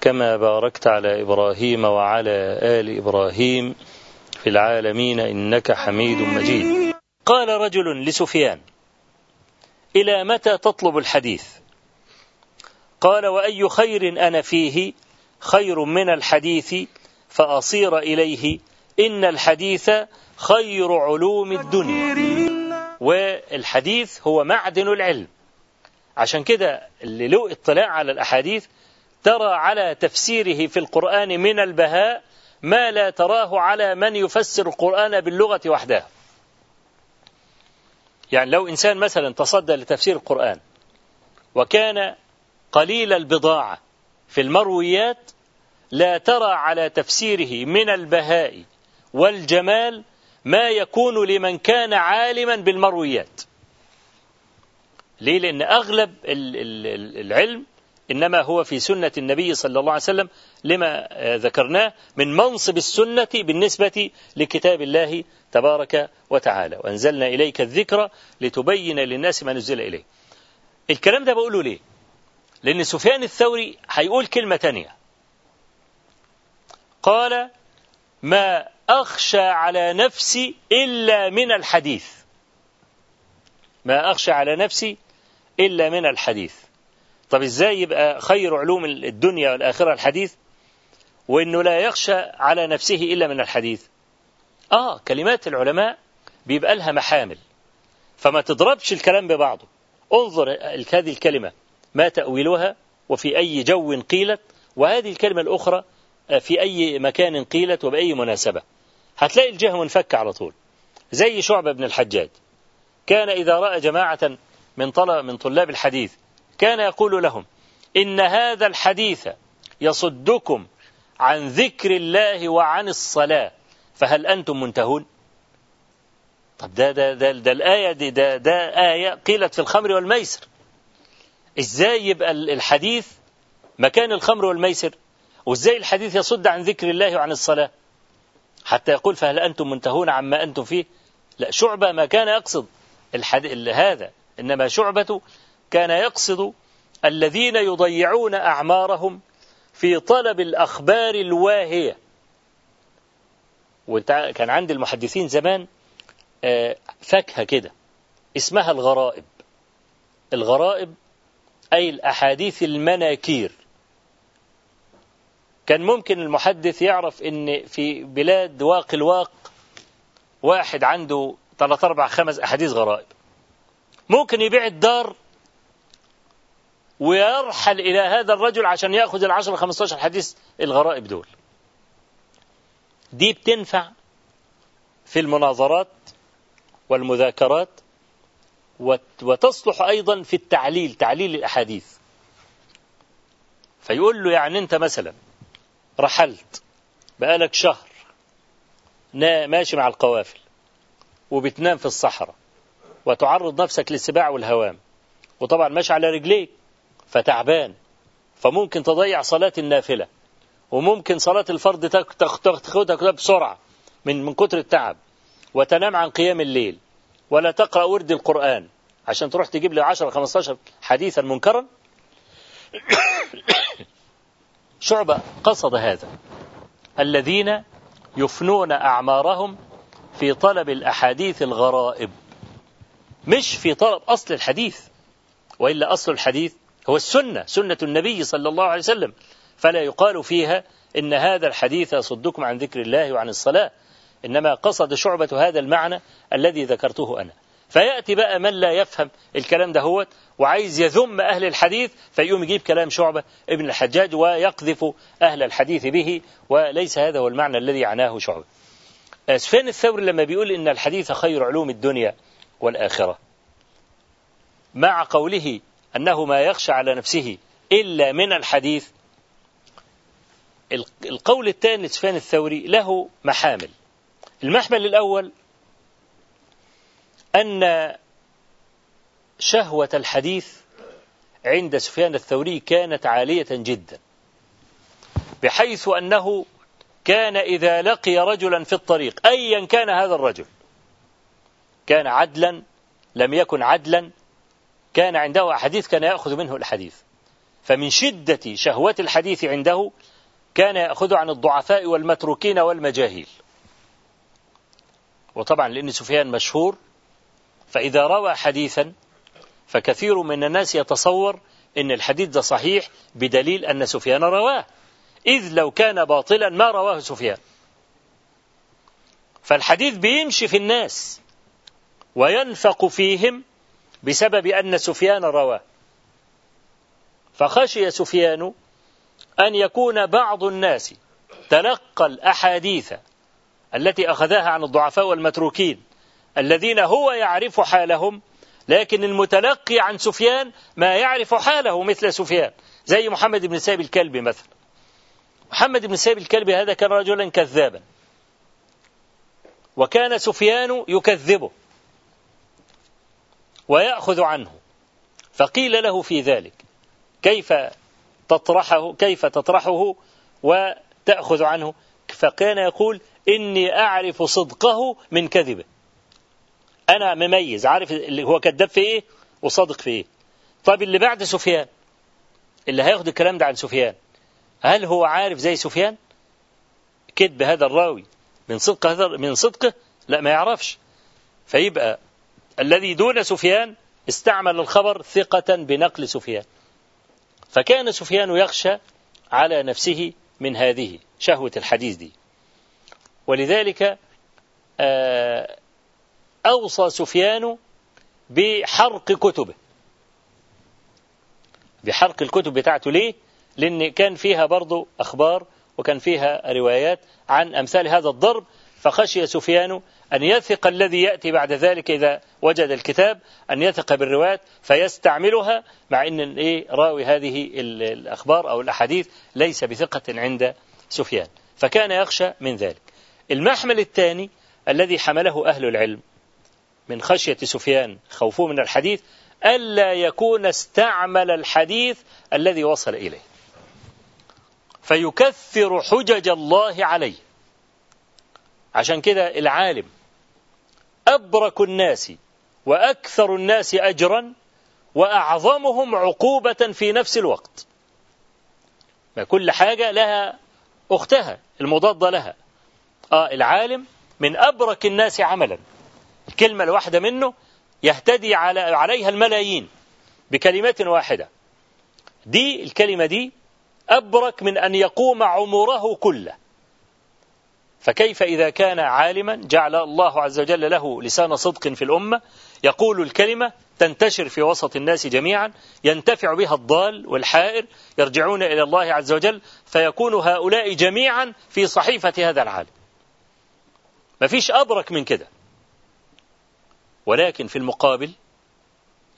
كما باركت على إبراهيم وعلى آل إبراهيم في العالمين إنك حميد مجيد. قال رجل لسفيان إلى متى تطلب الحديث؟ قال وأي خير أنا فيه؟ خير من الحديث فأصير إليه إن الحديث خير علوم الدنيا. والحديث هو معدن العلم. عشان كده اللي له اطلاع على الأحاديث ترى على تفسيره في القرآن من البهاء ما لا تراه على من يفسر القرآن باللغة وحدها يعني لو إنسان مثلا تصدى لتفسير القرآن وكان قليل البضاعة في المرويات لا ترى على تفسيره من البهاء والجمال ما يكون لمن كان عالما بالمرويات. ليه؟ لأن أغلب العلم إنما هو في سنة النبي صلى الله عليه وسلم لما ذكرناه من منصب السنة بالنسبة لكتاب الله تبارك وتعالى. وأنزلنا إليك الذكر لتبين للناس ما نزل إليه. الكلام ده بقوله ليه؟ لأن سفيان الثوري هيقول كلمة تانية. قال ما أخشى على نفسي إلا من الحديث. ما أخشى على نفسي إلا من الحديث. طب إزاي يبقى خير علوم الدنيا والآخرة الحديث؟ وإنه لا يخشى على نفسه إلا من الحديث. آه كلمات العلماء بيبقى لها محامل. فما تضربش الكلام ببعضه. انظر هذه الكلمة. ما تأويلها؟ وفي أي جو قيلت؟ وهذه الكلمة الأخرى في أي مكان قيلت؟ وبأي مناسبة. هتلاقي الجهة منفكة على طول. زي شعبة بن الحجاج. كان إذا رأى جماعة من طلب من طلاب الحديث كان يقول لهم إن هذا الحديث يصدكم عن ذكر الله وعن الصلاة فهل أنتم منتهون؟ طب ده ده ده, ده الآية دي ده, ده آية قيلت في الخمر والميسر. إزاي يبقى الحديث مكان الخمر والميسر؟ وإزاي الحديث يصد عن ذكر الله وعن الصلاة؟ حتى يقول فهل أنتم منتهون عما أنتم فيه؟ لا شعبة ما كان يقصد الحديث هذا إنما شعبة كان يقصد الذين يضيعون أعمارهم في طلب الأخبار الواهية. كان عند المحدثين زمان فاكهة كده اسمها الغرائب. الغرائب أي الأحاديث المناكير. كان ممكن المحدث يعرف إن في بلاد واق الواق واحد عنده ثلاث أربع خمس أحاديث غرائب. ممكن يبيع الدار ويرحل إلى هذا الرجل عشان يأخذ العشر 15 حديث الغرائب دول. دي بتنفع في المناظرات والمذاكرات وتصلح أيضا في التعليل تعليل الأحاديث. فيقول له يعني أنت مثلا رحلت بقالك شهر ماشي مع القوافل وبتنام في الصحراء وتعرض نفسك للسباع والهوام وطبعا ماشي على رجليك فتعبان. فممكن تضيع صلاة النافلة. وممكن صلاة الفرض تاخدها بسرعة من من كتر التعب. وتنام عن قيام الليل. ولا تقرأ ورد القرآن. عشان تروح تجيب لي 10 15 حديثا منكرا. شعبة قصد هذا. الذين يفنون أعمارهم في طلب الأحاديث الغرائب. مش في طلب أصل الحديث. وإلا أصل الحديث هو السنة سنة النبي صلى الله عليه وسلم. فلا يقال فيها إن هذا الحديث يصدكم عن ذكر الله وعن الصلاة إنما قصد شعبة هذا المعنى الذي ذكرته أنا. فيأتي بقى من لا يفهم الكلام ده هو وعايز يذم أهل الحديث فيقوم يجيب كلام شعبة ابن الحجاج ويقذف أهل الحديث به وليس هذا هو المعنى الذي عناه شعبة. سفيان الثوري لما بيقول إن الحديث خير علوم الدنيا والآخرة؟ مع قوله أنه ما يخشى على نفسه إلا من الحديث القول الثاني لسفيان الثوري له محامل. المحمل الأول أن شهوة الحديث عند سفيان الثوري كانت عالية جدا بحيث أنه كان إذا لقي رجلا في الطريق أيا كان هذا الرجل كان عدلا لم يكن عدلا كان عنده أحاديث كان يأخذ منه الحديث. فمن شدة شهوة الحديث عنده كان يأخذ عن الضعفاء والمتروكين والمجاهيل. وطبعا لأن سفيان مشهور فإذا روى حديثا فكثير من الناس يتصور أن الحديث ده صحيح بدليل أن سفيان رواه. إذ لو كان باطلا ما رواه سفيان. فالحديث بيمشي في الناس وينفق فيهم بسبب أن سفيان رواه فخشي سفيان أن يكون بعض الناس تلقى الأحاديث التي أخذها عن الضعفاء والمتروكين الذين هو يعرف حالهم لكن المتلقي عن سفيان ما يعرف حاله مثل سفيان زي محمد بن سيب الكلبي مثلا. محمد بن سيب الكلبي هذا كان رجلا كذابا. وكان سفيان يكذبه. ويأخذ عنه. فقيل له في ذلك كيف تطرحه كيف تطرحه وتأخذ عنه؟ فكان يقول إني أعرف صدقه من كذبه. أنا مميز عارف اللي هو كذاب في إيه؟ وصادق في إيه؟ طيب اللي بعد سفيان؟ اللي هياخد الكلام ده عن سفيان. هل هو عارف زي سفيان؟ كذب هذا الراوي. من صدق هذا من صدقه؟ لا ما يعرفش. فيبقى الذي دون سفيان استعمل الخبر ثقة بنقل سفيان. فكان سفيان يخشى على نفسه من هذه شهوة الحديث دي. ولذلك آه، أوصى سفيان بحرق كتبه. بحرق الكتب بتاعته ليه؟ لأن كان فيها برضو أخبار وكان فيها روايات عن أمثال هذا الضرب فخشي سفيان أن يثق الذي يأتي بعد ذلك إذا وجد الكتاب أن يثق بالروايات فيستعملها مع أن إيه راوي هذه الأخبار أو الأحاديث ليس بثقة عند سفيان. فكان يخشى من ذلك. المحمل الثاني الذي حمله أهل العلم من خشية سفيان خوفه من الحديث ألا يكون استعمل الحديث الذي وصل إليه. فيكثر حجج الله عليه. عشان كده العالم أبرك الناس وأكثر الناس أجرا وأعظمهم عقوبة في نفس الوقت. ما كل حاجة لها أختها المضادة لها. آه العالم من أبرك الناس عملا. الكلمة الواحدة منه يهتدي على عليها الملايين بكلمة واحدة. دي الكلمة دي أبرك من أن يقوم عمره كله. فكيف إذا كان عالما جعل الله عز وجل له لسان صدق في الأمة يقول الكلمة تنتشر في وسط الناس جميعا ينتفع بها الضال والحائر يرجعون إلى الله عز وجل فيكون هؤلاء جميعا في صحيفة هذا العالم. ما فيش أبرك من كده. ولكن في المقابل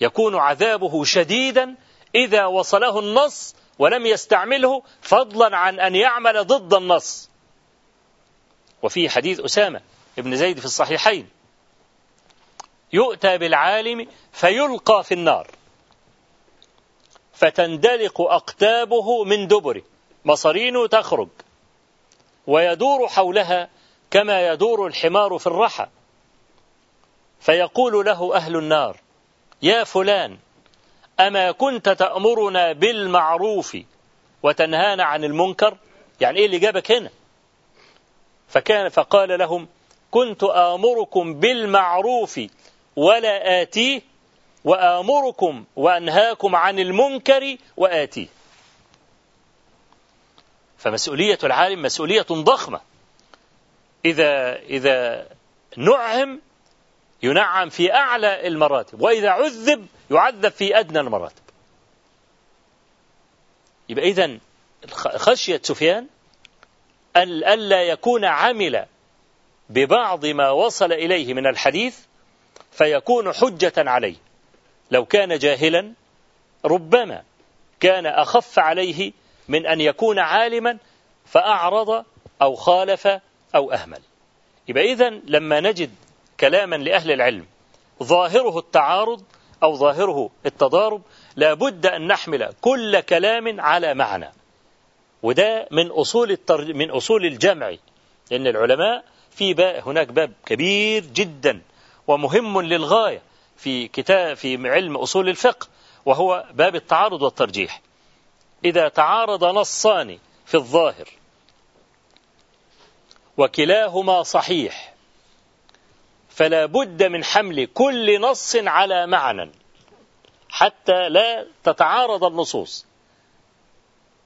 يكون عذابه شديدا إذا وصله النص ولم يستعمله فضلا عن أن يعمل ضد النص. وفي حديث أسامة ابن زيد في الصحيحين. يؤتى بالعالم فيلقى في النار. فتندلق أقتابه من دبره. مصارينه تخرج. ويدور حولها كما يدور الحمار في الرحى. فيقول له أهل النار يا فلان أما كنت تأمرنا بالمعروف وتنهانا عن المنكر؟ يعني إيه اللي جابك هنا؟ فكان فقال لهم كنت آمركم بالمعروف ولا آتيه وآمركم وأنهاكم عن المنكر وآتيه. فمسؤولية العالم مسؤولية ضخمة. إذا إذا نعم ينعم في أعلى المراتب وإذا عذب يعذب في أدنى المراتب. يبقى إذا خشية سفيان ألا يكون عمل ببعض ما وصل إليه من الحديث فيكون حجة عليه. لو كان جاهلا ربما كان أخف عليه من أن يكون عالما فأعرض أو خالف أو أهمل. يبقى إذا لما نجد كلاما لأهل العلم ظاهره التعارض أو ظاهره التضارب لابد أن نحمل كل كلام على معنى. وده من أصول التر... من أصول الجمع لأن العلماء في باب هناك باب كبير جدا ومهم للغاية في كتاب في علم أصول الفقه وهو باب التعارض والترجيح. إذا تعارض نصان في الظاهر وكلاهما صحيح فلا بد من حمل كل نص على معنى حتى لا تتعارض النصوص.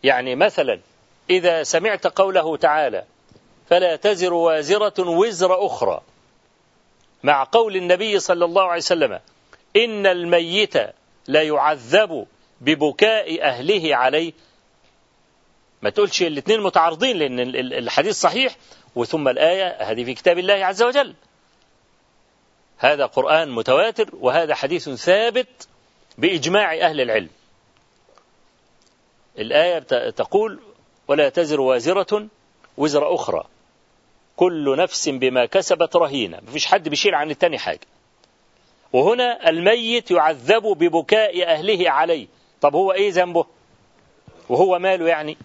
يعني مثلا إذا سمعت قوله تعالى فلا تزر وازرة وزر أخرى مع قول النبي صلى الله عليه وسلم إن الميت لا يعذب ببكاء أهله عليه. ما تقولش الاثنين متعارضين لأن الحديث صحيح وثم الآية هذه في كتاب الله عز وجل. هذا قرآن متواتر وهذا حديث ثابت بإجماع أهل العلم. الآية تقول ولا تزر وازرة وزر أخرى. كل نفس بما كسبت رهينة. مفيش حد بيشيل عن التاني حاجة. وهنا الميت يعذب ببكاء أهله عليه. طب هو إيه ذنبه؟ وهو ماله يعني؟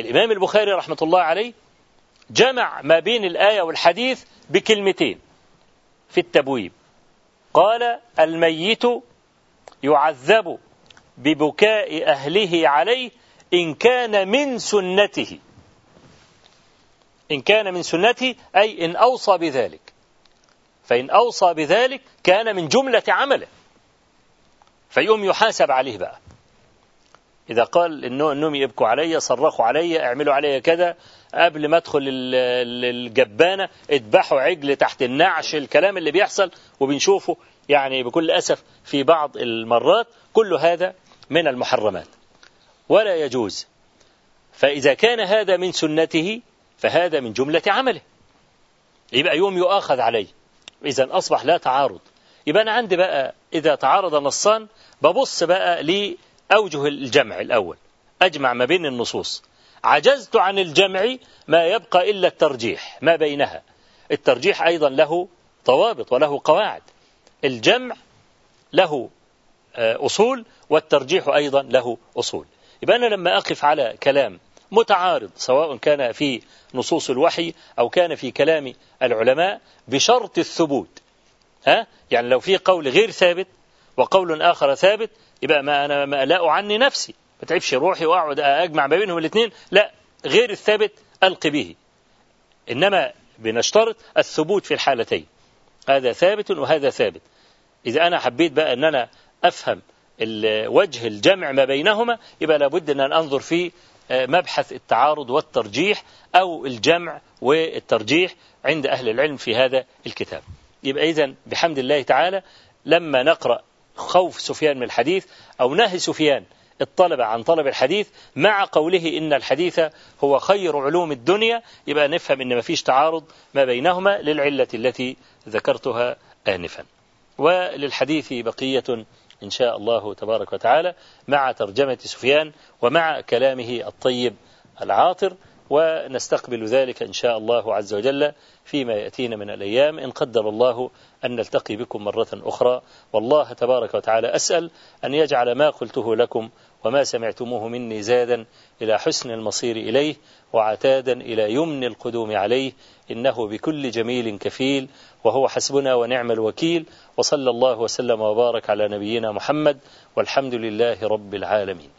الإمام البخاري رحمة الله عليه جمع ما بين الآية والحديث بكلمتين في التبويب. قال الميت يعذب ببكاء أهله عليه إن كان من سنته. إن كان من سنته أي إن أوصى بذلك. فإن أوصى بذلك كان من جملة عمله. فيقوم يحاسب عليه بقى. إذا قال إنه إنهم يبكوا علي صرخوا علي اعملوا علي كذا قبل ما أدخل الجبانة اذبحوا عجل تحت النعش الكلام اللي بيحصل وبنشوفه يعني بكل أسف في بعض المرات. كل هذا من المحرمات. ولا يجوز. فإذا كان هذا من سنته فهذا من جملة عمله. يبقى يوم يؤاخذ عليه. إذا أصبح لا تعارض. يبقى أنا عندي بقى إذا تعارض نصان ببص بقى لأوجه الجمع الأول. أجمع ما بين النصوص. عجزت عن الجمع ما يبقى إلا الترجيح ما بينها. الترجيح أيضا له ضوابط وله قواعد. الجمع له أصول والترجيح أيضا له أصول. يبقى أنا لما أقف على كلام متعارض سواء كان في نصوص الوحي أو كان في كلام العلماء بشرط الثبوت. ها؟ يعني لو في قول غير ثابت وقول آخر ثابت يبقى ما أنا ما لا أعني نفسي. ما تعبش روحي وأقعد أجمع ما بينهم الاثنين لا غير الثابت ألقي به. إنما بنشترط الثبوت في الحالتين. هذا ثابت وهذا ثابت. إذا أنا حبيت بقى أن أنا أفهم وجه الجمع ما بينهما يبقى لابد أن أنظر في آه، مبحث التعارض والترجيح أو الجمع والترجيح عند أهل العلم في هذا الكتاب. يبقى إذن بحمد الله تعالى لما نقرأ خوف سفيان من الحديث أو نهي سفيان الطلبة عن طلب الحديث مع قوله إن الحديث هو خير علوم الدنيا يبقى نفهم إن ما فيش تعارض ما بينهما للعلة التي ذكرتها آنفا. وللحديث بقية إن شاء الله تبارك وتعالى مع ترجمة سفيان ومع كلامه الطيب العاطر ونستقبل ذلك إن شاء الله عز وجل فيما يأتينا من الأيام. إن قدر الله أن نلتقي بكم مرة أخرى. والله تبارك وتعالى أسأل أن يجعل ما قلته لكم وما سمعتموه مني زادا إلى حسن المصير إليه وعتادا إلى يمن القدوم عليه إنه بكل جميل كفيل وهو حسبنا ونعم الوكيل وصلى الله وسلم وبارك على نبينا محمد والحمد لله رب العالمين